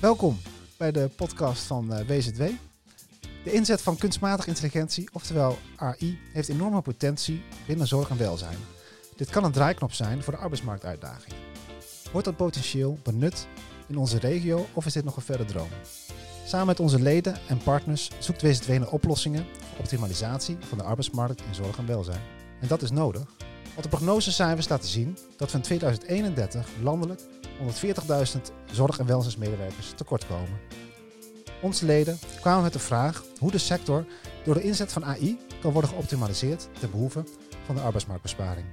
Welkom bij de podcast van WZW. De inzet van kunstmatige intelligentie, oftewel AI, heeft enorme potentie binnen zorg en welzijn. Dit kan een draaiknop zijn voor de arbeidsmarktuitdaging. Wordt dat potentieel benut in onze regio of is dit nog een verre droom? Samen met onze leden en partners zoekt WZW naar oplossingen voor optimalisatie van de arbeidsmarkt in zorg en welzijn. En dat is nodig, want de prognosecijfers laten zien dat in 2031 landelijk 140.000 zorg- en welzijnsmedewerkers tekortkomen. Onze leden kwamen met de vraag hoe de sector door de inzet van AI kan worden geoptimaliseerd ten behoeve van de arbeidsmarktbesparing.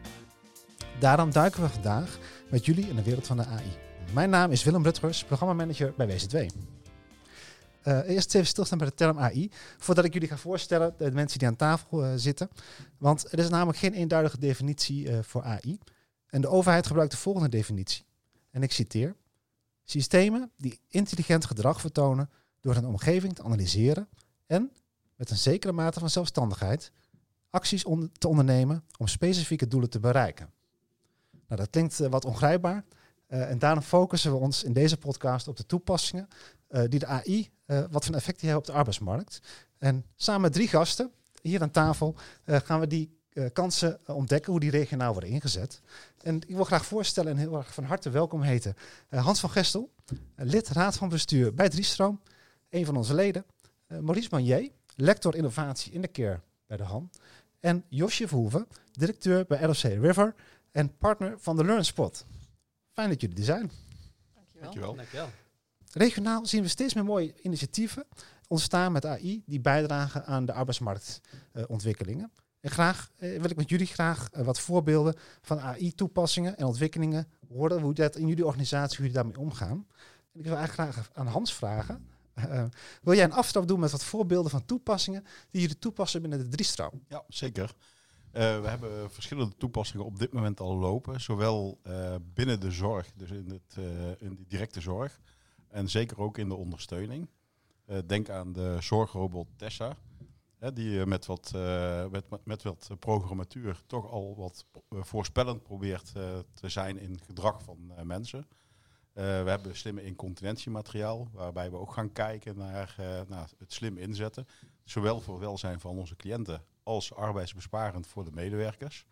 Daarom duiken we vandaag met jullie in de wereld van de AI. Mijn naam is Willem Rutgers, programmamanager bij WZW. Uh, eerst even stilstaan bij de term AI, voordat ik jullie ga voorstellen, de mensen die aan tafel uh, zitten. Want er is namelijk geen eenduidige definitie uh, voor AI. En de overheid gebruikt de volgende definitie. En ik citeer: Systemen die intelligent gedrag vertonen door hun omgeving te analyseren en met een zekere mate van zelfstandigheid acties te ondernemen om specifieke doelen te bereiken. Nou, dat klinkt uh, wat ongrijpbaar. Uh, en daarom focussen we ons in deze podcast op de toepassingen uh, die de AI, wat voor effect die hebben op de arbeidsmarkt. En samen met drie gasten hier aan tafel gaan we die kansen ontdekken, hoe die regionaal worden ingezet. En ik wil graag voorstellen en heel erg van harte welkom heten Hans van Gestel, lid raad van bestuur bij Driestroom, een van onze leden. Maurice Manier, lector innovatie in de keer bij de HAN. En Josje Verhoeven, directeur bij ROC River en partner van de LearnSpot. Fijn dat jullie er zijn. Dankjewel. Dankjewel. Dankjewel. Regionaal zien we steeds meer mooie initiatieven ontstaan met AI die bijdragen aan de arbeidsmarktontwikkelingen. Graag eh, wil ik met jullie graag uh, wat voorbeelden van AI-toepassingen en ontwikkelingen horen, hoe dat in jullie organisatie, hoe jullie daarmee omgaan. En ik wil eigenlijk graag aan Hans vragen. Uh, wil jij een aftrap doen met wat voorbeelden van toepassingen die jullie toepassen binnen de driestroom? Ja, zeker. We hebben verschillende toepassingen op dit moment al lopen. Zowel binnen de zorg, dus in, het, in de directe zorg. En zeker ook in de ondersteuning. denk aan de zorgrobot Tessa. Die met wat, met, met wat programmatuur toch al wat voorspellend probeert te zijn in gedrag van mensen. we hebben slimme incontinentiemateriaal, waarbij we ook gaan kijken naar, het slim inzetten. Zowel voor welzijn van onze cliënten als arbeidsbesparend voor de medewerkers.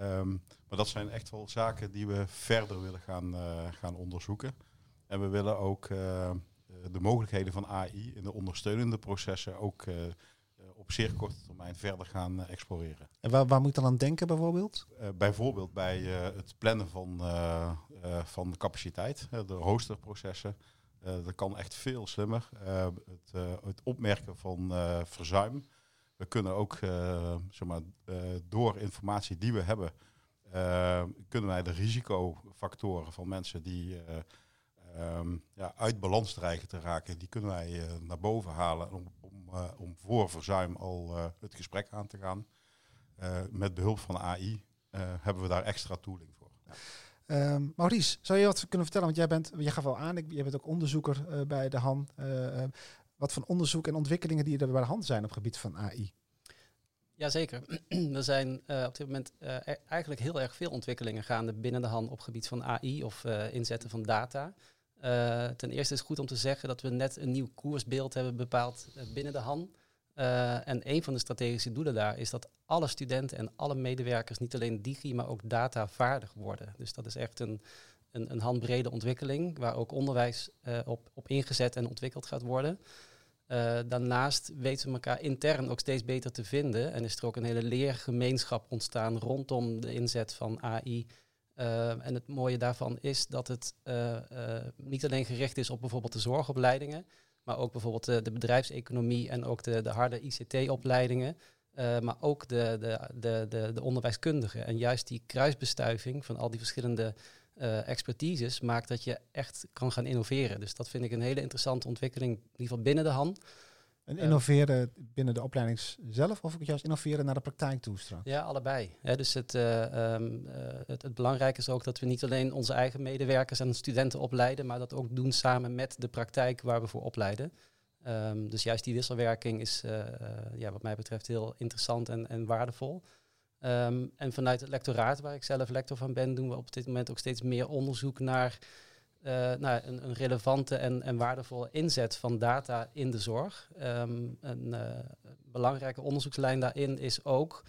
Um, maar dat zijn echt wel zaken die we verder willen gaan, gaan onderzoeken. En we willen ook de mogelijkheden van AI in de ondersteunende processen ook op zeer korte termijn verder gaan exploreren. En waar, waar moet je dan aan denken bijvoorbeeld? bijvoorbeeld bij het plannen van, van de capaciteit, de roosterprocessen. dat kan echt veel slimmer. Het, het, opmerken van verzuim we kunnen ook, zeg maar, door informatie die we hebben, uh, kunnen wij de risicofactoren van mensen die um, ja, uit balans dreigen te raken, die kunnen wij naar boven halen om, om voor verzuim al het gesprek aan te gaan. met behulp van AI hebben we daar extra tooling voor. Ja. Um, Maurice, zou je wat kunnen vertellen? Want jij bent, je gaf al aan, jij bent ook onderzoeker bij de HAN wat van onderzoek en ontwikkelingen die er bij de hand zijn op het gebied van AI? Jazeker. er zijn uh, op dit moment uh, eigenlijk heel erg veel ontwikkelingen gaande binnen de hand op het gebied van AI of uh, inzetten van data. Ten eerste is het goed om te zeggen dat we net een nieuw koersbeeld hebben bepaald binnen de HAN. en een van de strategische doelen daar is dat alle studenten en alle medewerkers niet alleen digi, maar ook data vaardig worden. Dus dat is echt een, een, een handbrede ontwikkeling waar ook onderwijs op, op ingezet en ontwikkeld gaat worden. Daarnaast weten we elkaar intern ook steeds beter te vinden. En is er ook een hele leergemeenschap ontstaan rondom de inzet van AI. Uh, eh, en het mooie daarvan is dat het uh, niet alleen gericht is op bijvoorbeeld de zorgopleidingen, maar ook bijvoorbeeld de, de bedrijfseconomie en ook de, de harde ICT-opleidingen. maar ook de, de, de, de, de onderwijskundigen. En juist die kruisbestuiving van al die verschillende uh, expertises maakt dat je echt kan gaan innoveren. Dus dat vind ik een hele interessante ontwikkeling, in ieder geval binnen de hand. En innoveren binnen de opleiding zelf of juist innoveren naar de praktijk toe straks? Ja, allebei. dus het, uh, um, uh, het, het, belangrijke is ook dat we niet alleen onze eigen medewerkers en studenten opleiden, maar dat ook doen samen met de praktijk waar we voor opleiden. Um, dus juist die wisselwerking is ja, wat mij betreft heel interessant en, en waardevol. Um, en vanuit het lectoraat, waar ik zelf lector van ben, doen we op dit moment ook steeds meer onderzoek naar nou, een, een, relevante en, en, waardevolle inzet van data in de zorg. Ehm, een belangrijke onderzoekslijn daarin is ook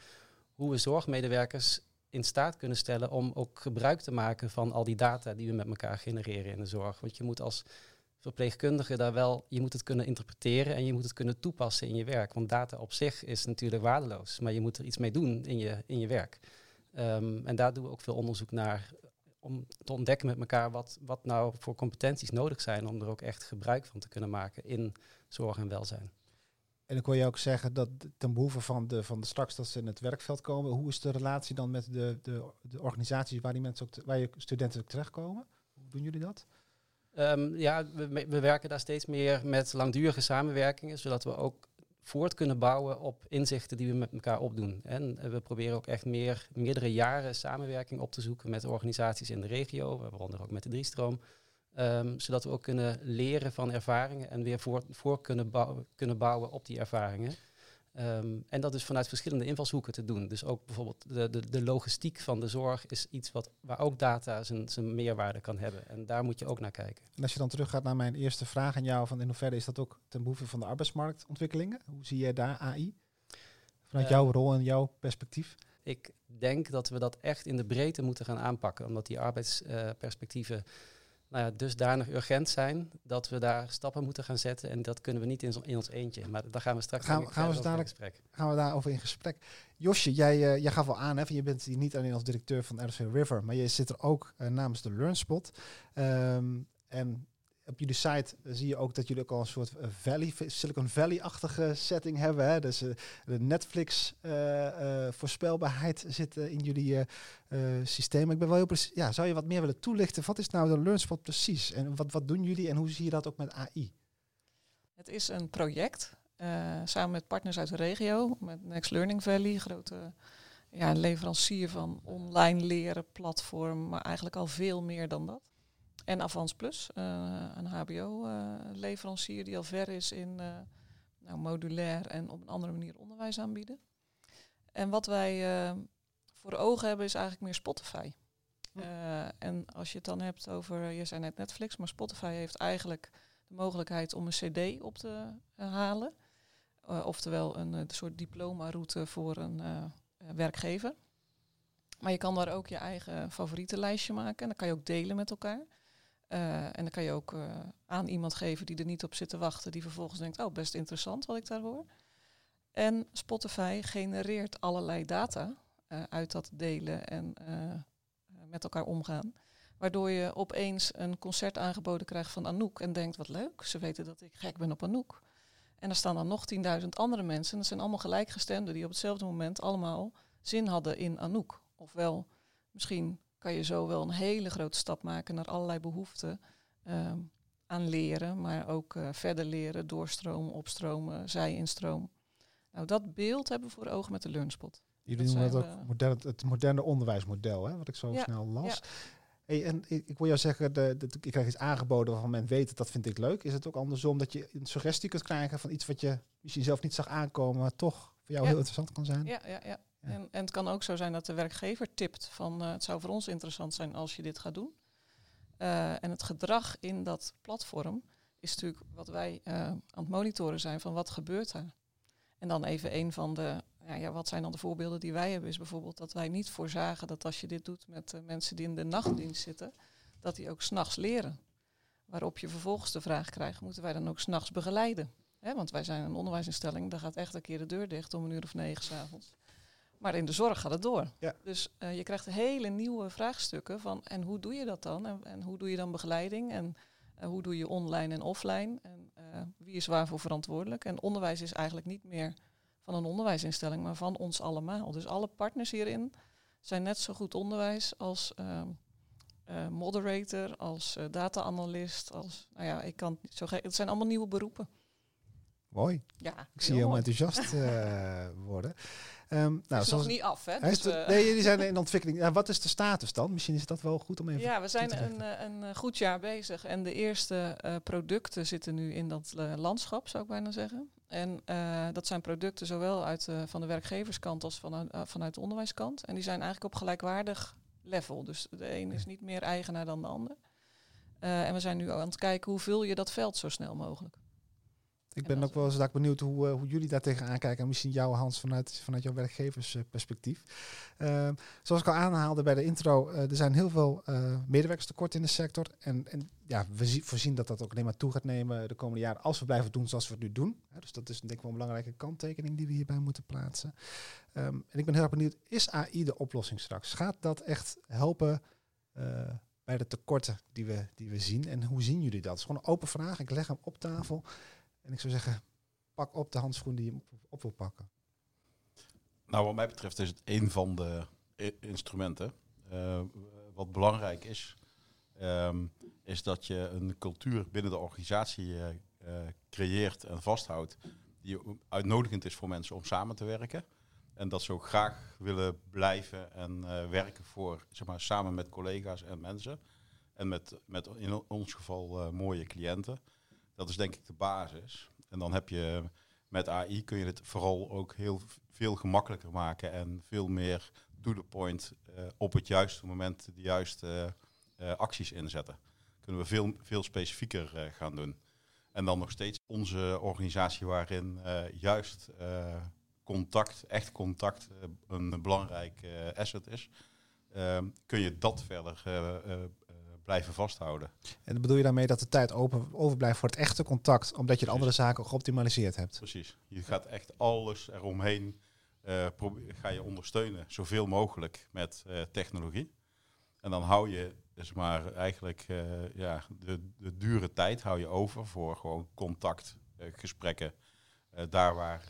hoe we zorgmedewerkers in staat kunnen stellen om ook gebruik te maken van al die data die we met elkaar genereren in de zorg. Want je moet als verpleegkundige daar wel, je moet het kunnen interpreteren en je moet het kunnen toepassen in je werk. Want data op zich is natuurlijk waardeloos, maar je moet er iets mee doen in je, in je werk. Ehm, en daar doen we ook veel onderzoek naar om te ontdekken met elkaar wat, wat nou voor competenties nodig zijn om er ook echt gebruik van te kunnen maken in zorg en welzijn. En ik wil je ook zeggen dat ten behoeve van de, van de straks dat ze in het werkveld komen, hoe is de relatie dan met de, de, de organisaties waar die mensen ook waar je studenten ook terechtkomen? Hoe doen jullie dat? Ehm, ja, we, we, werken daar steeds meer met langdurige samenwerkingen, zodat we ook voort kunnen bouwen op inzichten die we met elkaar opdoen. En we proberen ook echt meer, meerdere jaren samenwerking op te zoeken met organisaties in de regio, waaronder ook met de Driestroom. Um, zodat we ook kunnen leren van ervaringen en weer voor, voor kunnen, bouwen, kunnen bouwen op die ervaringen. Um, en dat is vanuit verschillende invalshoeken te doen. Dus ook bijvoorbeeld de, de, de logistiek van de zorg is iets wat, waar ook data zijn, zijn meerwaarde kan hebben. En daar moet je ook naar kijken. En als je dan teruggaat naar mijn eerste vraag aan jou, van in hoeverre is dat ook ten behoeve van de arbeidsmarktontwikkelingen? Hoe zie jij daar AI? Vanuit uh, jouw rol en jouw perspectief? Ik denk dat we dat echt in de breedte moeten gaan aanpakken, omdat die arbeidsperspectieven... Uh, nou ja, dusdanig urgent zijn dat we daar stappen moeten gaan zetten. En dat kunnen we niet in, in ons eentje. Maar daar gaan we straks gaan, gaan we dadelijk, in gesprek. Gaan we daarover in gesprek. Josje, jij, uh, jij gaf wel aan, hè, je bent hier niet alleen als directeur van RC River, maar je zit er ook uh, namens de LearnSpot. Um, en op jullie site zie je ook dat jullie ook al een soort eh, Valley, Silicon Valley-achtige setting hebben. Hè? Dus uh, de Netflix uh, voorspelbaarheid zit in jullie systeem. Ik ben wel heel precies. Ja, zou je wat meer willen toelichten? Wat is nou de LearnSpot precies? En wat, wat doen jullie en hoe zie je dat ook met AI? Het is een project samen met partners uit de regio, met Next Learning Valley, grote ja, leverancier van online leren platform, maar eigenlijk al veel meer dan dat. En Avans Plus, uh, een HBO-leverancier die al ver is in uh, nou, modulair en op een andere manier onderwijs aanbieden. En wat wij uh, voor ogen hebben is eigenlijk meer Spotify. en als je het dan hebt over, je zei net Netflix, maar Spotify heeft eigenlijk de mogelijkheid om een CD op te halen. oftewel een, een soort diploma-route voor een werkgever. Maar je kan daar ook je eigen favorietenlijstje maken en dan kan je ook delen met elkaar. Uh, en dan kan je ook uh, aan iemand geven die er niet op zit te wachten, die vervolgens denkt, oh best interessant wat ik daar hoor. En Spotify genereert allerlei data uh, uit dat delen en met elkaar omgaan. Waardoor je opeens een concert aangeboden krijgt van Anouk en denkt, wat leuk, ze weten dat ik gek ben op Anouk. En er staan dan nog 10.000 andere mensen, dat zijn allemaal gelijkgestemden, die op hetzelfde moment allemaal zin hadden in Anouk. Ofwel misschien kan je zo wel een hele grote stap maken naar allerlei behoeften uh, aan leren, maar ook uh, verder leren, doorstromen, opstromen, zij-instroom. Nou, dat beeld hebben we voor ogen met de LearnSpot. Jullie noemen dat ook moderne, het moderne onderwijsmodel, hè, wat ik zo snel las. Ja. Hey, en ik, wil jou zeggen, de, de, ik krijg iets aangeboden waarvan men weet dat dat vind ik leuk. Is het ook andersom dat je een suggestie kunt krijgen van iets wat je misschien zelf niet zag aankomen, maar toch voor jou heel interessant kan zijn? Ja, ja, ja. En, en, het kan ook zo zijn dat de werkgever tipt van uh, het zou voor ons interessant zijn als je dit gaat doen. Uh, en het gedrag in dat platform is natuurlijk wat wij uh, aan het monitoren zijn van wat gebeurt er. En dan even een van de, ja, ja, wat zijn dan de voorbeelden die wij hebben, is bijvoorbeeld dat wij niet voorzagen dat als je dit doet met mensen die in de nachtdienst zitten, dat die ook s'nachts leren. Waarop je vervolgens de vraag krijgt, moeten wij dan ook s'nachts begeleiden? Want wij zijn een onderwijsinstelling, daar gaat echt een keer de deur dicht om een uur of negen s'avonds. Maar in de zorg gaat het door. Ja. Dus uh, je krijgt hele nieuwe vraagstukken van en hoe doe je dat dan? En, en hoe doe je dan begeleiding? En uh, hoe doe je online en offline? En uh, wie is waarvoor verantwoordelijk? En onderwijs is eigenlijk niet meer van een onderwijsinstelling, maar van ons allemaal. Dus alle partners hierin zijn net zo goed onderwijs als ehm, moderator, als data-analyst. Als, nou ja, ik kan zo Het zijn allemaal nieuwe beroepen. Mooi. Ja, ik zie je helemaal enthousiast worden. Um, nou, is nog niet af, hè? Dus, nee, die zijn in ontwikkeling. Ja, wat is de status dan? Misschien is dat wel goed om even Ja, we zijn een, eh, een, eh, goed jaar bezig. En de eerste uh, producten zitten nu in dat uh, landschap, zou ik bijna zeggen. En dat zijn producten zowel uit, van de werkgeverskant als vanuit, vanuit de onderwijskant. En die zijn eigenlijk op gelijkwaardig level. Dus de een is niet meer eigenaar dan de ander. Eh, en we zijn nu aan het kijken hoe vul je dat veld zo snel mogelijk. Ik En ben ook wel eens daar benieuwd hoe, eh, hoe jullie daar tegenaan kijken. En misschien jou, Hans, vanuit, vanuit jouw werkgeversperspectief. Ehm, zoals ik al aanhaalde bij de intro, eh, er zijn heel veel uh, medewerkerstekorten in de sector. En, en ja, we zie, voorzien dat dat ook alleen maar toe gaat nemen de komende jaren als we blijven doen zoals we het nu doen. Dus dat is denk ik wel een belangrijke kanttekening die we hierbij moeten plaatsen. Um, en ik ben heel erg benieuwd, is AI de oplossing straks? Gaat dat echt helpen bij de tekorten die we, die we zien? En hoe zien jullie dat? Het is gewoon een open vraag. Ik leg hem op tafel. En ik zou zeggen, pak op de handschoen die je op, op wil pakken. Nou, wat mij betreft is het een van de instrumenten. Uh, wat belangrijk is, um, is dat je een cultuur binnen de organisatie uh, uh, creëert en vasthoudt die uitnodigend is voor mensen om samen te werken. En dat ze ook graag willen blijven en werken voor, zeg maar, samen met collega's en mensen. En met, met in ons geval mooie cliënten. Dat is denk ik de basis. En dan heb je met AI kun je het vooral ook heel veel gemakkelijker maken en veel meer to the point uh, op het juiste moment de juiste uh, acties inzetten. Kunnen we veel, veel specifieker uh, gaan doen. En dan nog steeds onze organisatie waarin juist contact, echt contact, een belangrijk asset is. kun je dat verder blijven vasthouden. En bedoel je daarmee dat de tijd open, overblijft voor het echte contact, omdat je de andere zaken geoptimaliseerd hebt? Precies. Je gaat echt alles eromheen, uh, ga je ondersteunen, zoveel mogelijk met uh, technologie. En dan hou je dus maar eigenlijk uh, ja, de, de dure tijd hou je over voor gewoon contact, gesprekken, daar waar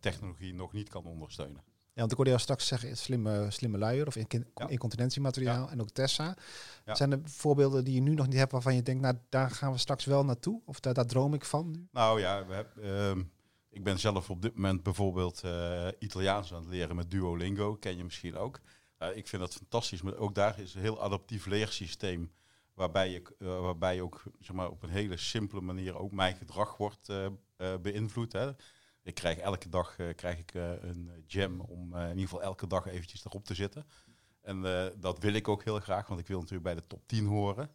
technologie nog niet kan ondersteunen. Ja, want ik hoorde jou straks zeggen, slimme, slimme luier of ja. incontinentiemateriaal ja. en ook Tessa. Ja. Zijn er voorbeelden die je nu nog niet hebt waarvan je denkt, nou daar gaan we straks wel naartoe? Of daar, daar droom ik van nu? Nou ja, we hebben, uh, ik ben zelf op dit moment bijvoorbeeld uh, Italiaans aan het leren met Duolingo, ken je misschien ook. Uh, ik vind dat fantastisch, maar ook daar is een heel adaptief leersysteem waarbij je, uh, waarbij je ook zeg maar, op een hele simpele manier ook mijn gedrag wordt beïnvloed. Hè ik krijg elke dag uh, krijg ik, uh, een jam om in ieder geval elke dag eventjes erop te zitten. En dat wil ik ook heel graag, want ik wil natuurlijk bij de top 10 horen.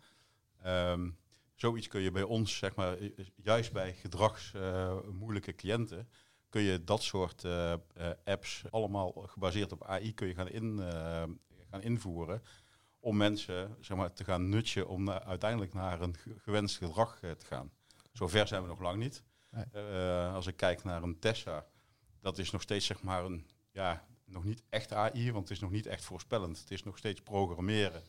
Um, zoiets kun je bij ons, zeg maar, juist bij gedragsmoeilijke cliënten, kun je dat soort apps, allemaal gebaseerd op AI, kun je gaan, in, gaan invoeren om mensen zeg maar, te gaan nutchen om uiteindelijk naar een gewenst gedrag te gaan. Zover zijn we nog lang niet. Uh, als ik kijk naar een Tessa, dat is nog steeds zeg maar een, ja, nog niet echt AI, want het is nog niet echt voorspellend. Het is nog steeds programmeren.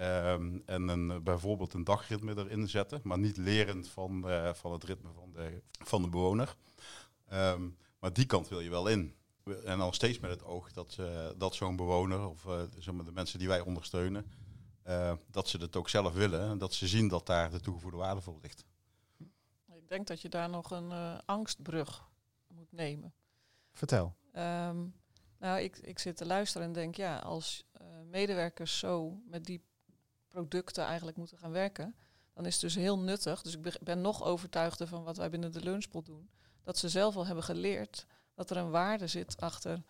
Um, en een, bijvoorbeeld een dagritme erin zetten, maar niet lerend van, uh, van het ritme van de, van de bewoner. Um, maar die kant wil je wel in. En dan steeds met het oog dat, dat zo'n bewoner, of de mensen die wij ondersteunen, dat ze het ook zelf willen. En dat ze zien dat daar de toegevoegde waarde voor ligt. Ik denk dat je daar nog een uh, angstbrug moet nemen. Vertel. Um, nou, ik, ik zit te luisteren en denk, ja, als uh, medewerkers zo met die producten eigenlijk moeten gaan werken, dan is het dus heel nuttig. Dus ik ben nog overtuigder van wat wij binnen de lunchpool doen. Dat ze zelf al hebben geleerd dat er een waarde zit achter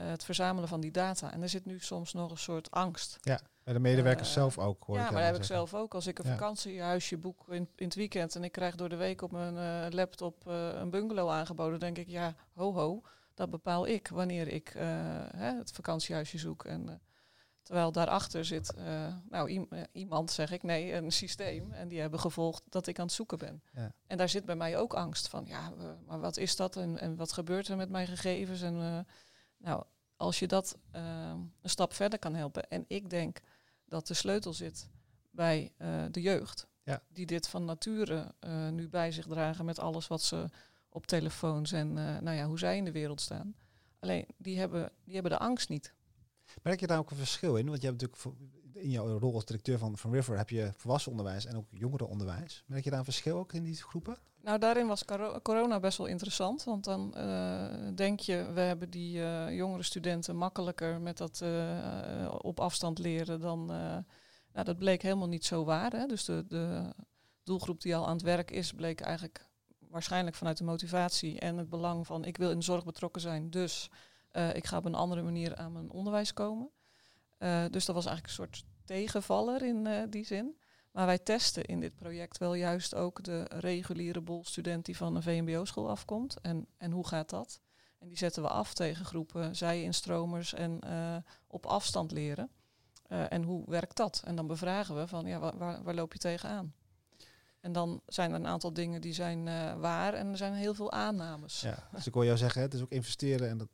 het verzamelen van die data. En er zit nu soms nog een soort angst. Ja. Bij de medewerkers uh, zelf ook, hoor Ja, maar dat heb ik zelf ook. Als ik een ja. vakantiehuisje boek in, in het weekend en ik krijg door de week op mijn uh, laptop uh, een bungalow aangeboden, denk ik, ja, ho ho, dat bepaal ik wanneer ik hè, het vakantiehuisje zoek. En, terwijl daarachter zit, nou, iemand zeg ik, nee, een systeem. En die hebben gevolgd dat ik aan het zoeken ben. Ja. En daar zit bij mij ook angst van, ja, maar wat is dat en, en wat gebeurt er met mijn gegevens? En nou, als je dat een stap verder kan helpen. En ik denk dat de sleutel zit bij uh, de jeugd. Ja. Die dit van nature uh, nu bij zich dragen met alles wat ze op telefoons en uh, nou ja, hoe zij in de wereld staan. Alleen die hebben, die hebben de angst niet. Merk je daar ook een verschil in? Want je hebt natuurlijk in jouw rol als directeur van, van River heb je volwassen onderwijs en ook jongerenonderwijs. Merk je daar een verschil ook in die groepen? Nou, daarin was corona best wel interessant. Want dan uh, denk je, we hebben die uh, jongere studenten makkelijker met dat uh, op afstand leren dan. nou, dat bleek helemaal niet zo waar. Hè? Dus de, de doelgroep die al aan het werk is, bleek eigenlijk waarschijnlijk vanuit de motivatie en het belang van ik wil in de zorg betrokken zijn. Dus ik ga op een andere manier aan mijn onderwijs komen. dus dat was eigenlijk een soort tegenvaller in die zin. Maar wij testen in dit project wel juist ook de reguliere bolstudent die van een VMBO-school afkomt. En, en hoe gaat dat? En die zetten we af tegen groepen zij-instromers en uh, op afstand leren. Uh, en hoe werkt dat? En dan bevragen we van, ja, waar, waar, loop je tegenaan? En dan zijn er een aantal dingen die zijn waar en er zijn heel veel aannames. Ja, dus ik hoor jou zeggen, het is ook investeren en dat,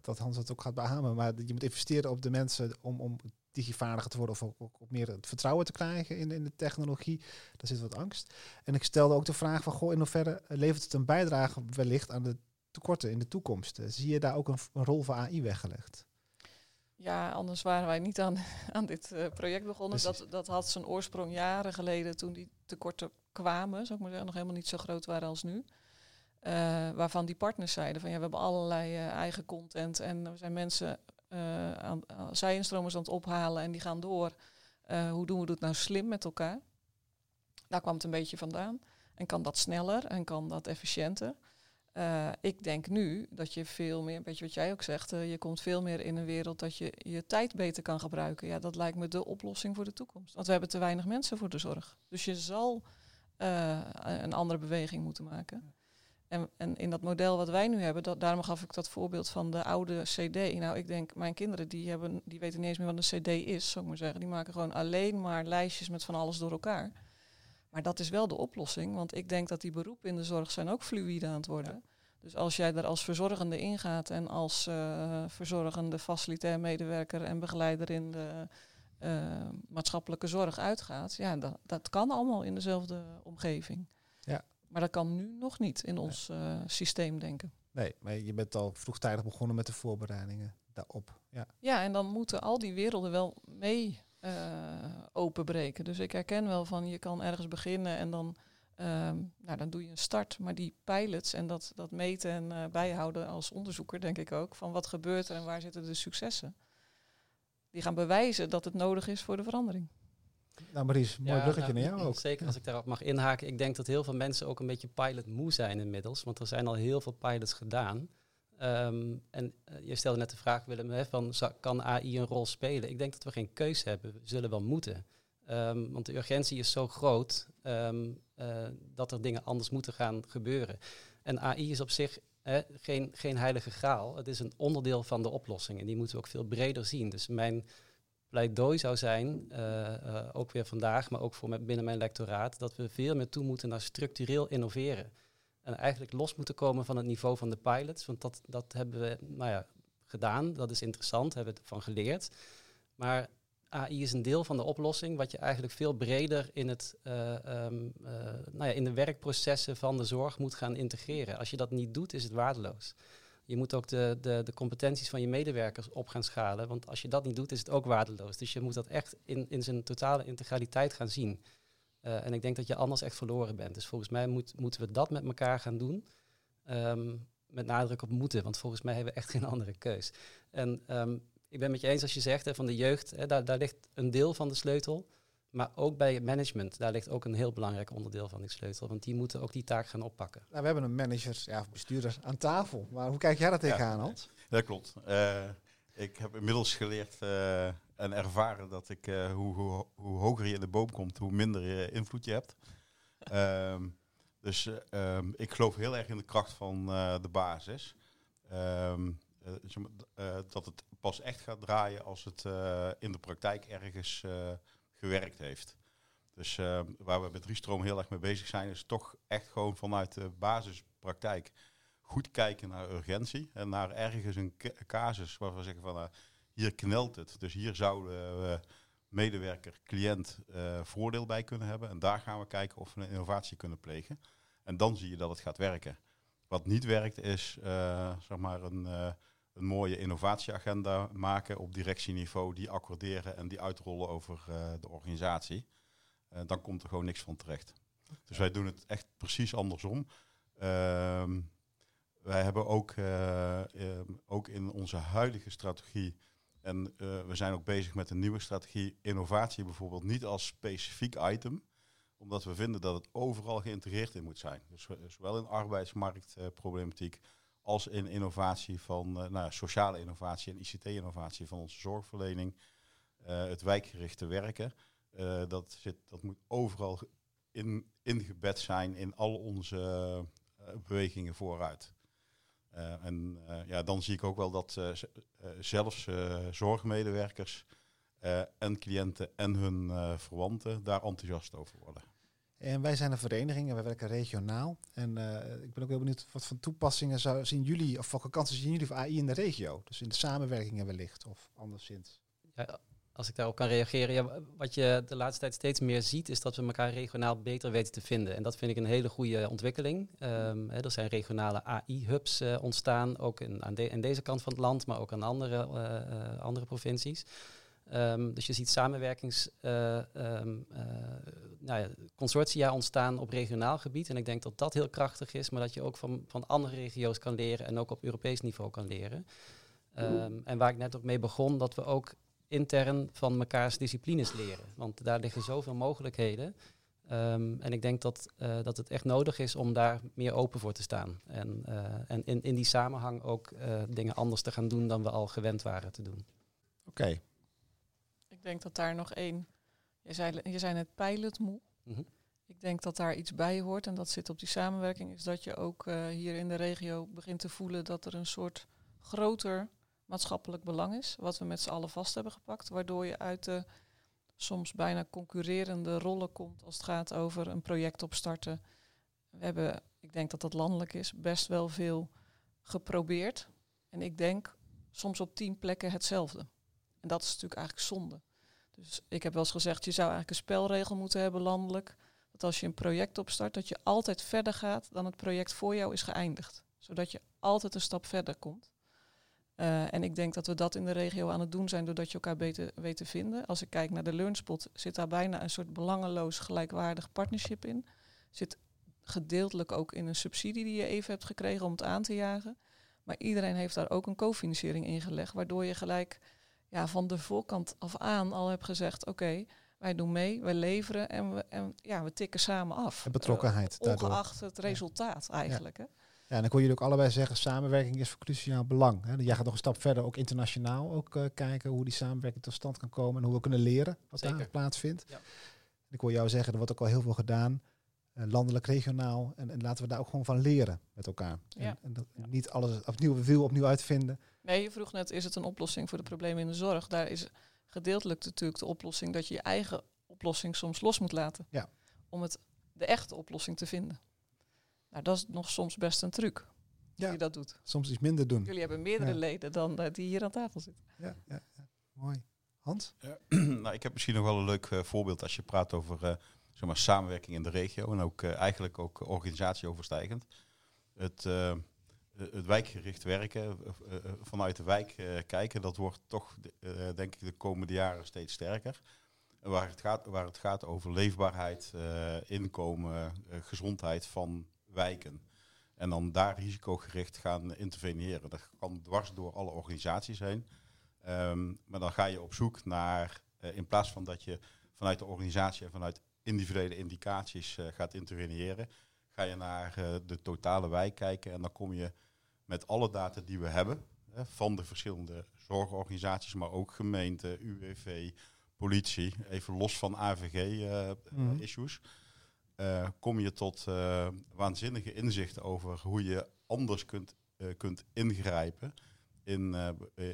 dat, Hans dat ook gaat beamen, maar je moet investeren op de mensen om, om digivaardiger te worden of ook, ook, meer het vertrouwen te krijgen in, in de technologie. Daar zit wat angst. En ik stelde ook de vraag van, goh, in hoeverre levert het een bijdrage wellicht aan de tekorten in de toekomst? Zie je daar ook een, een rol voor AI weggelegd? Ja, anders waren wij niet aan, aan dit uh, project begonnen. Dat, dat had zijn oorsprong jaren geleden toen die tekorten kwamen, zou ik maar zeggen, nog helemaal niet zo groot waren als nu. Uh, waarvan die partners zeiden van ja, we hebben allerlei uh, eigen content en er zijn mensen aan, zij-instromers aan het ophalen en die gaan door. hoe doen we dat nou slim met elkaar? Daar kwam het een beetje vandaan. En kan dat sneller en kan dat efficiënter? Uh, ik denk nu dat je veel meer, weet je wat jij ook zegt, je komt veel meer in een wereld dat je je tijd beter kan gebruiken. Ja, dat lijkt me de oplossing voor de toekomst. Want we hebben te weinig mensen voor de zorg. Dus je zal een andere beweging moeten maken. En, en, in dat model wat wij nu hebben, dat, daarom gaf ik dat voorbeeld van de oude CD. Nou, ik denk, mijn kinderen die, hebben, die weten niet eens meer wat een CD is, zou ik maar zeggen. Die maken gewoon alleen maar lijstjes met van alles door elkaar. Maar dat is wel de oplossing, want ik denk dat die beroepen in de zorg zijn ook fluïde aan het worden. Ja. Dus als jij er als verzorgende ingaat en als uh, verzorgende facilitair medewerker en begeleider in de uh, maatschappelijke zorg uitgaat, ja, dat, dat kan allemaal in dezelfde omgeving. Ja. Maar dat kan nu nog niet in ons uh, systeem denken. Nee, maar je bent al vroegtijdig begonnen met de voorbereidingen daarop. Ja, ja en dan moeten al die werelden wel mee uh, openbreken. Dus ik herken wel van je kan ergens beginnen en dan, um, nou, dan doe je een start. Maar die pilots en dat, dat meten en uh, bijhouden als onderzoeker, denk ik ook, van wat gebeurt er en waar zitten de successen. Die gaan bewijzen dat het nodig is voor de verandering. Nou Maries, mooi ja, bruggetje nou, naar jou ook. Zeker als ik daarop mag inhaken. Ik denk dat heel veel mensen ook een beetje pilot moe zijn inmiddels. Want er zijn al heel veel pilots gedaan. Um, en uh, je stelde net de vraag, Willem, hè, van kan AI een rol spelen? Ik denk dat we geen keus hebben. We zullen wel moeten. Um, want de urgentie is zo groot um, uh, dat er dingen anders moeten gaan gebeuren. En AI is op zich hè, geen, geen heilige graal. Het is een onderdeel van de oplossing. En die moeten we ook veel breder zien. Dus mijn pleidooi zou zijn, uh, uh, ook weer vandaag, maar ook voor met binnen mijn lectoraat, dat we veel meer toe moeten naar structureel innoveren. En eigenlijk los moeten komen van het niveau van de pilots. Want dat, dat hebben we nou ja, gedaan. Dat is interessant, hebben we ervan geleerd. Maar AI is een deel van de oplossing, wat je eigenlijk veel breder in, het, uh, nou ja, in de werkprocessen van de zorg moet gaan integreren. Als je dat niet doet, is het waardeloos. Je moet ook de, de, de competenties van je medewerkers op gaan schalen. Want als je dat niet doet, is het ook waardeloos. Dus je moet dat echt in, in zijn totale integraliteit gaan zien. Uh, en ik denk dat je anders echt verloren bent. Dus volgens mij moet, moeten we dat met elkaar gaan doen. Um, met nadruk op moeten, want volgens mij hebben we echt geen andere keus. En um, ik ben met je eens als je zegt van de jeugd, hè, daar, daar ligt een deel van de sleutel. Maar ook bij management, daar ligt ook een heel belangrijk onderdeel van die sleutel. Want die moeten ook die taak gaan oppakken. Nou, we hebben een manager, ja, of bestuurder aan tafel. Maar hoe kijk jij daar tegenaan, Hans? Ja, dat klopt. Uh, ik heb inmiddels geleerd uh, en ervaren dat ik, uh, hoe, hoe, hoe, hoger je in de boom komt, hoe minder je invloed je hebt. um, dus um, ik geloof heel erg in de kracht van de basis. Um, dat het pas echt gaat draaien als het in de praktijk ergens gewerkt heeft. Dus uh, waar we met Riestroom heel erg mee bezig zijn, is toch echt gewoon vanuit de basispraktijk goed kijken naar urgentie. En naar ergens een casus waar we zeggen van uh, hier knelt het. Dus hier zouden we medewerker, cliënt uh, voordeel bij kunnen hebben. En daar gaan we kijken of we een innovatie kunnen plegen. En dan zie je dat het gaat werken. Wat niet werkt is zeg maar een een mooie innovatieagenda maken op directieniveau, die accorderen en die uitrollen over uh, de organisatie. Uh, dan komt er gewoon niks van terecht. Dus wij doen het echt precies andersom. Uh, wij hebben ook, uh, ook in onze huidige strategie, en we zijn ook bezig met een nieuwe strategie, innovatie bijvoorbeeld niet als specifiek item, omdat we vinden dat het overal geïntegreerd in moet zijn. Dus zowel in arbeidsmarktproblematiek als in innovatie van uh, nou, sociale innovatie en ICT-innovatie van onze zorgverlening, uh, het wijkgerichte werken. Eh, dat, zit, dat moet overal in, ingebed zijn in al onze eh, bewegingen vooruit. Eh, en eh, ja, dan zie ik ook wel dat eh, eh, zelfs eh, zorgmedewerkers eh, en cliënten en hun eh, verwanten daar enthousiast over worden. En wij zijn een vereniging en wij werken regionaal. En eh, ik ben ook heel benieuwd wat voor toepassingen zou, zien jullie, of welke kansen zien jullie voor AI in de regio? Dus in de samenwerkingen wellicht, of anderszins. Ja, als ik daarop kan reageren. Ja, wat je de laatste tijd steeds meer ziet, is dat we elkaar regionaal beter weten te vinden. En dat vind ik een hele goede ontwikkeling. Ehm, hè, er zijn regionale AI-hubs eh, ontstaan, ook in, aan, de, deze kant van het land, maar ook aan andere, eh, andere provincies. Ehm, dus je ziet samenwerkings, eh, ehm, eh, nou ontstaan op regionaal gebied. En ik denk dat dat heel krachtig is, maar dat je ook van, van andere regio's kan leren en ook op Europees niveau kan leren. Ehm, en waar ik net ook mee begon, dat we ook intern van mekaars disciplines leren. Want daar liggen zoveel mogelijkheden. En ik denk dat, eh, dat het echt nodig is om daar meer open voor te staan. En, en in, in die samenhang ook dingen anders te gaan doen dan we al gewend waren te doen. Oké, denk dat daar nog één. Je zei, je zei net pilotmoe. Mhm. Ik denk dat daar iets bij hoort en dat zit op die samenwerking. Is dat je ook eh, hier in de regio begint te voelen dat er een soort groter maatschappelijk belang is. Wat we met z'n allen vast hebben gepakt. Waardoor je uit de soms bijna concurrerende rollen komt als het gaat over een project opstarten. We hebben, ik denk dat dat landelijk is, best wel veel geprobeerd. En ik denk soms op tien plekken hetzelfde. En dat is natuurlijk eigenlijk zonde. Dus ik heb wel eens gezegd, je zou eigenlijk een spelregel moeten hebben landelijk. Dat als je een project opstart, dat je altijd verder gaat dan het project voor jou is geëindigd. Zodat je altijd een stap verder komt. Eh, en ik denk dat we dat in de regio aan het doen zijn doordat je elkaar beter weet te vinden. Als ik kijk naar de Learnspot, zit daar bijna een soort belangeloos gelijkwaardig partnership in. Zit gedeeltelijk ook in een subsidie die je even hebt gekregen om het aan te jagen. Maar iedereen heeft daar ook een cofinanciering in gelegd, waardoor je gelijk ja, van de voorkant af aan al hebt gezegd: oké, wij doen mee, wij leveren en we, en, ja, we tikken samen af. En betrokkenheid daardoor. ongeacht het resultaat eigenlijk. Hè? Ja, en dan kon jullie ook allebei zeggen, samenwerking is van cruciaal belang. Hè? Jij gaat nog een stap verder, ook internationaal ook eh, kijken hoe die samenwerking tot stand kan komen en hoe we kunnen leren wat Zeker. daar plaatsvindt. Ja. Ik hoor jou zeggen, er wordt ook al heel veel gedaan, landelijk, regionaal. En, en laten we daar ook gewoon van leren met elkaar. Ja. En, en dat, niet alles opnieuw wiel opnieuw uitvinden. Nee, je vroeg net, is het een oplossing voor de problemen in de zorg? Daar is gedeeltelijk natuurlijk de oplossing dat je je eigen oplossing soms los moet laten. Ja. Om het, de echte oplossing te vinden. Nou, dat is nog soms best een truc. Ja. Die je dat doet. Soms iets minder doen. Jullie hebben meerdere Ja. leden dan eh, die hier aan tafel zitten. Ja, ja, ja. Mooi. Hans? nou, ik heb misschien nog wel een leuk eh, voorbeeld als je praat over eh, zeg maar, samenwerking in de regio en ook eh, eigenlijk ook organisatieoverstijgend. Het, eh, het wijkgericht werken, eh, vanuit de wijk kijken, dat wordt toch denk ik de komende jaren steeds sterker. Waar het gaat, waar het gaat over leefbaarheid, inkomen, gezondheid van wijken. En dan daar risicogericht gaan interveneren. Dat kan dwars door alle organisaties heen. Ehm, maar dan ga je op zoek naar, in plaats van dat je vanuit de organisatie en vanuit individuele indicaties eh, gaat interveneren, ga je naar eh, de totale wijk kijken en dan kom je met alle data die we hebben van de verschillende zorgorganisaties, maar ook gemeente, UWV, politie, even los van Mhm. AVG-issues, eh, kom je tot waanzinnige inzichten over hoe je anders kunt, kunt ingrijpen in,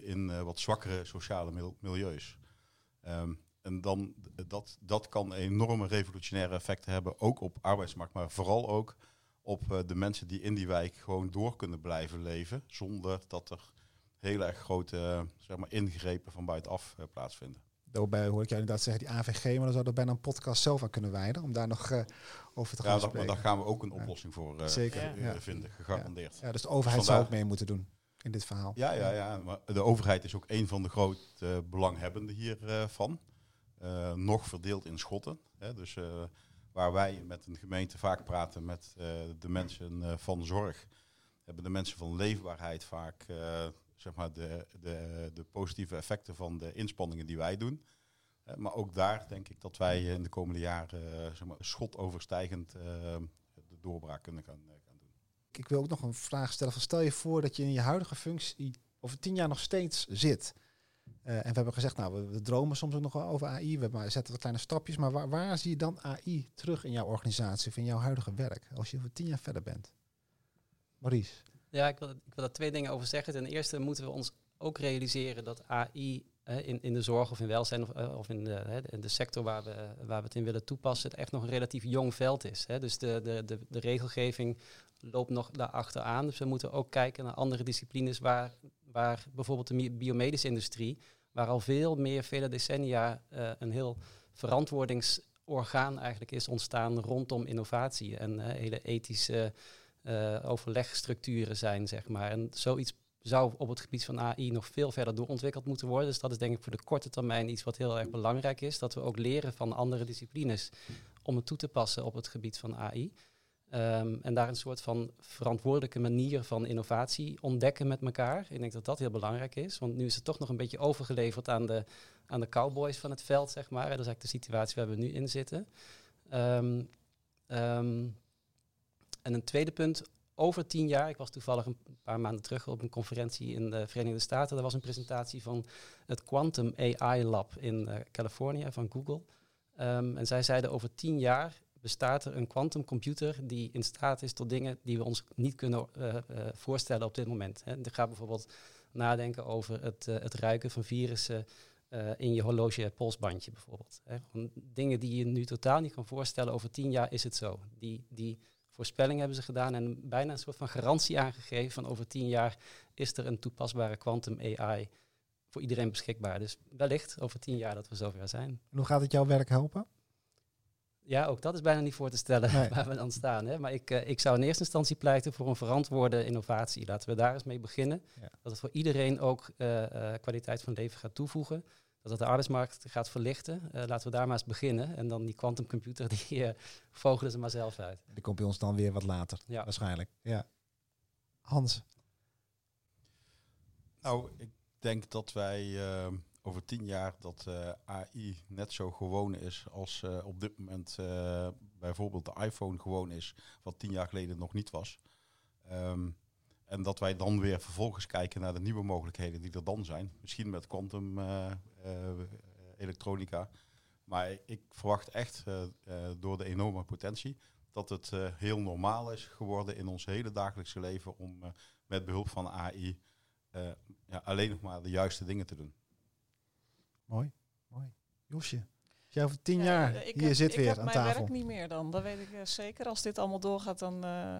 in wat zwakkere sociale mil- milieus. Ehm, en dan, dat, dat kan enorme revolutionaire effecten hebben, ook op arbeidsmarkt, maar vooral ook op eh, de mensen die in die wijk gewoon door kunnen blijven leven, zonder dat er heel erg grote eh, zeg maar, ingrepen van buitenaf eh, plaatsvinden. Daarbij hoor ik jou inderdaad zeggen, die AVG, maar dan zouden we bijna een podcast zelf aan kunnen wijden, om daar nog over te gaan Ja, dat, maar spreken. daar gaan we ook een Ja. oplossing voor eh, Zeker, ja. vinden, gegarandeerd. Ja, dus de overheid zou ook mee moeten doen in dit verhaal. Ja, ja, ja. Maar de overheid is ook een van de grote belanghebbenden hiervan. Eh nog verdeeld in schotten. Hè. Dus eh, waar wij met een gemeente vaak praten met eh, de mensen van zorg, hebben de mensen van leefbaarheid vaak zeg maar de, de, de positieve effecten van de inspanningen die wij doen. Maar ook daar denk ik dat wij in de komende jaren zeg maar, schotoverstijgend de doorbraak kunnen gaan, gaan doen. Ik wil ook nog een vraag stellen. Stel je voor dat je in je huidige functie over tien jaar nog steeds zit. Eh, en we hebben gezegd, nou, we, dromen soms ook nog wel over AI. We zetten wat kleine stapjes. Maar waar, waar zie je dan AI terug in jouw organisatie of in jouw huidige werk? Als je over tien jaar verder bent. Maurice. Ja, ik wil, ik wil daar twee dingen over zeggen. Ten eerste moeten we ons ook realiseren dat AI in, in de zorg of in welzijn of, eh, of in, de, de sector waar we, waar we het in willen toepassen, het echt nog een relatief jong veld is. Hè. Dus de, de, de regelgeving loopt nog daarachter aan. Dus we moeten ook kijken naar andere disciplines waar, waar bijvoorbeeld de biomedische industrie, waar al veel meer, vele decennia, uh, een heel verantwoordingsorgaan eigenlijk is ontstaan rondom innovatie en hele ethische uh, overlegstructuren zijn, zeg maar. En zoiets zou op het gebied van AI nog veel verder doorontwikkeld moeten worden. Dus dat is denk ik voor de korte termijn iets wat heel erg belangrijk is. Dat we ook leren van andere disciplines om het toe te passen op het gebied van AI. Um, en daar een soort van verantwoordelijke manier van innovatie ontdekken met elkaar. Ik denk dat dat heel belangrijk is, want nu is het toch nog een beetje overgeleverd aan de, aan de cowboys van het veld, zeg maar. Dat is eigenlijk de situatie waar we nu in zitten. Um, um, en een tweede punt, over tien jaar, ik was toevallig een paar maanden terug op een conferentie in de Verenigde Staten. Er was een presentatie van het Quantum AI Lab in uh, Californië van Google. En zij zeiden over tien jaar bestaat er een quantumcomputer die in staat is tot dingen die we ons niet kunnen uh, uh, voorstellen op dit moment. Hè. Gaat bijvoorbeeld nadenken over het, het ruiken van virussen in je horloge polsbandje bijvoorbeeld. Dingen die je nu totaal niet kan voorstellen, over tien jaar is het zo. Die, die voorspelling hebben ze gedaan en bijna een soort van garantie aangegeven van over tien jaar is er een toepasbare quantum AI voor iedereen beschikbaar. Dus wellicht over tien jaar dat we zover zijn. En hoe gaat het jouw werk helpen? Ja, ook dat is bijna niet voor te stellen Nee. waar we dan staan. Hè. Maar ik, eh, ik zou in eerste instantie pleiten voor een verantwoorde innovatie. Laten we daar eens mee beginnen. Ja. Dat het voor iedereen ook eh, eh, kwaliteit van leven gaat toevoegen. Dat het de arbeidsmarkt gaat verlichten. Eh, laten we daar maar eens beginnen. En dan die quantumcomputer, die eh, vogelen ze maar zelf uit. Die komt bij ons dan weer wat later, Ja. waarschijnlijk. Ja. Hans. Nou, ik denk dat wij over tien jaar dat eh, AI net zo gewoon is als eh, op dit moment eh, bijvoorbeeld de iPhone gewoon is, wat tien jaar geleden nog niet was. Ehm, en dat wij dan weer vervolgens kijken naar de nieuwe mogelijkheden die er dan zijn. Misschien met quantum elektronica. Maar ik verwacht echt door de enorme potentie dat het heel normaal is geworden in ons hele dagelijkse leven om met behulp van AI ja, alleen nog maar de juiste dingen te doen. Mooi, mooi. Josje, als jij over tien Ja, jaar ik hier heb- zit ik weer heb aan mijn tafel. werk niet meer dan. Dat weet ik eh, zeker. Als dit allemaal doorgaat, dan eh,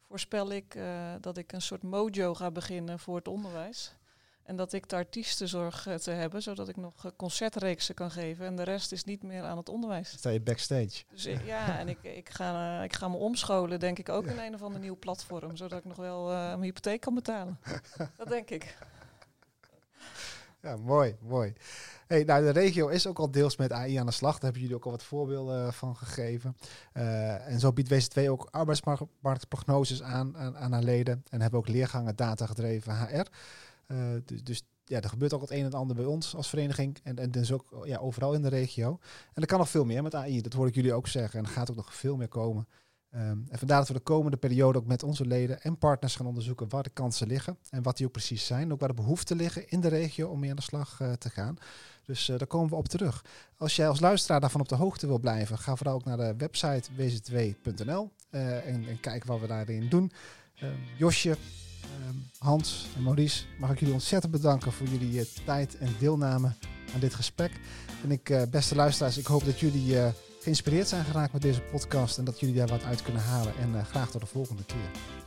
voorspel ik eh, dat ik een soort mojo ga beginnen voor het onderwijs. En dat ik de artiesten zorg eh, te hebben, zodat ik nog concertreeksen kan geven. En de rest is niet meer aan het onderwijs. Sta je backstage. Dus ik- ja, en ik, ik, ga, ik ga me omscholen, denk ik, ook in een of ander nieuw platform. Zodat ik nog wel mijn hypotheek kan betalen. dat denk ik. Ja, mooi, mooi. Hey, nou, de regio is ook al deels met AI aan de slag. Daar hebben jullie ook al wat voorbeelden eh, van gegeven. Eh, en zo biedt WC2 ook arbeidsmarktprognoses aan, aan, aan haar leden. En hebben ook leergangen data gedreven HR. Eh, dus, dus ja, er gebeurt ook het een en ander bij ons als vereniging. En, en dus ook ja, overal in de regio. En er kan nog veel meer met AI. Dat hoor ik jullie ook zeggen. En er gaat ook nog veel meer komen. Ehm, en vandaar dat we de komende periode ook met onze leden en partners gaan onderzoeken waar de kansen liggen en wat die ook precies zijn. Ook waar de behoeften liggen in de regio om mee aan de slag eh, te gaan. Dus eh, daar komen we op terug. Als jij als luisteraar daarvan op de hoogte wil blijven, ga vooral ook naar de website wz2.nl eh, en, kijk wat we daarin doen. Ehm, Josje, ehm, Hans en Maurice, mag ik jullie ontzettend bedanken voor jullie tijd en deelname aan dit gesprek. En ik, beste luisteraars, ik hoop dat jullie geïnspireerd zijn geraakt met deze podcast en dat jullie daar wat uit kunnen halen. En eh, graag tot de volgende keer.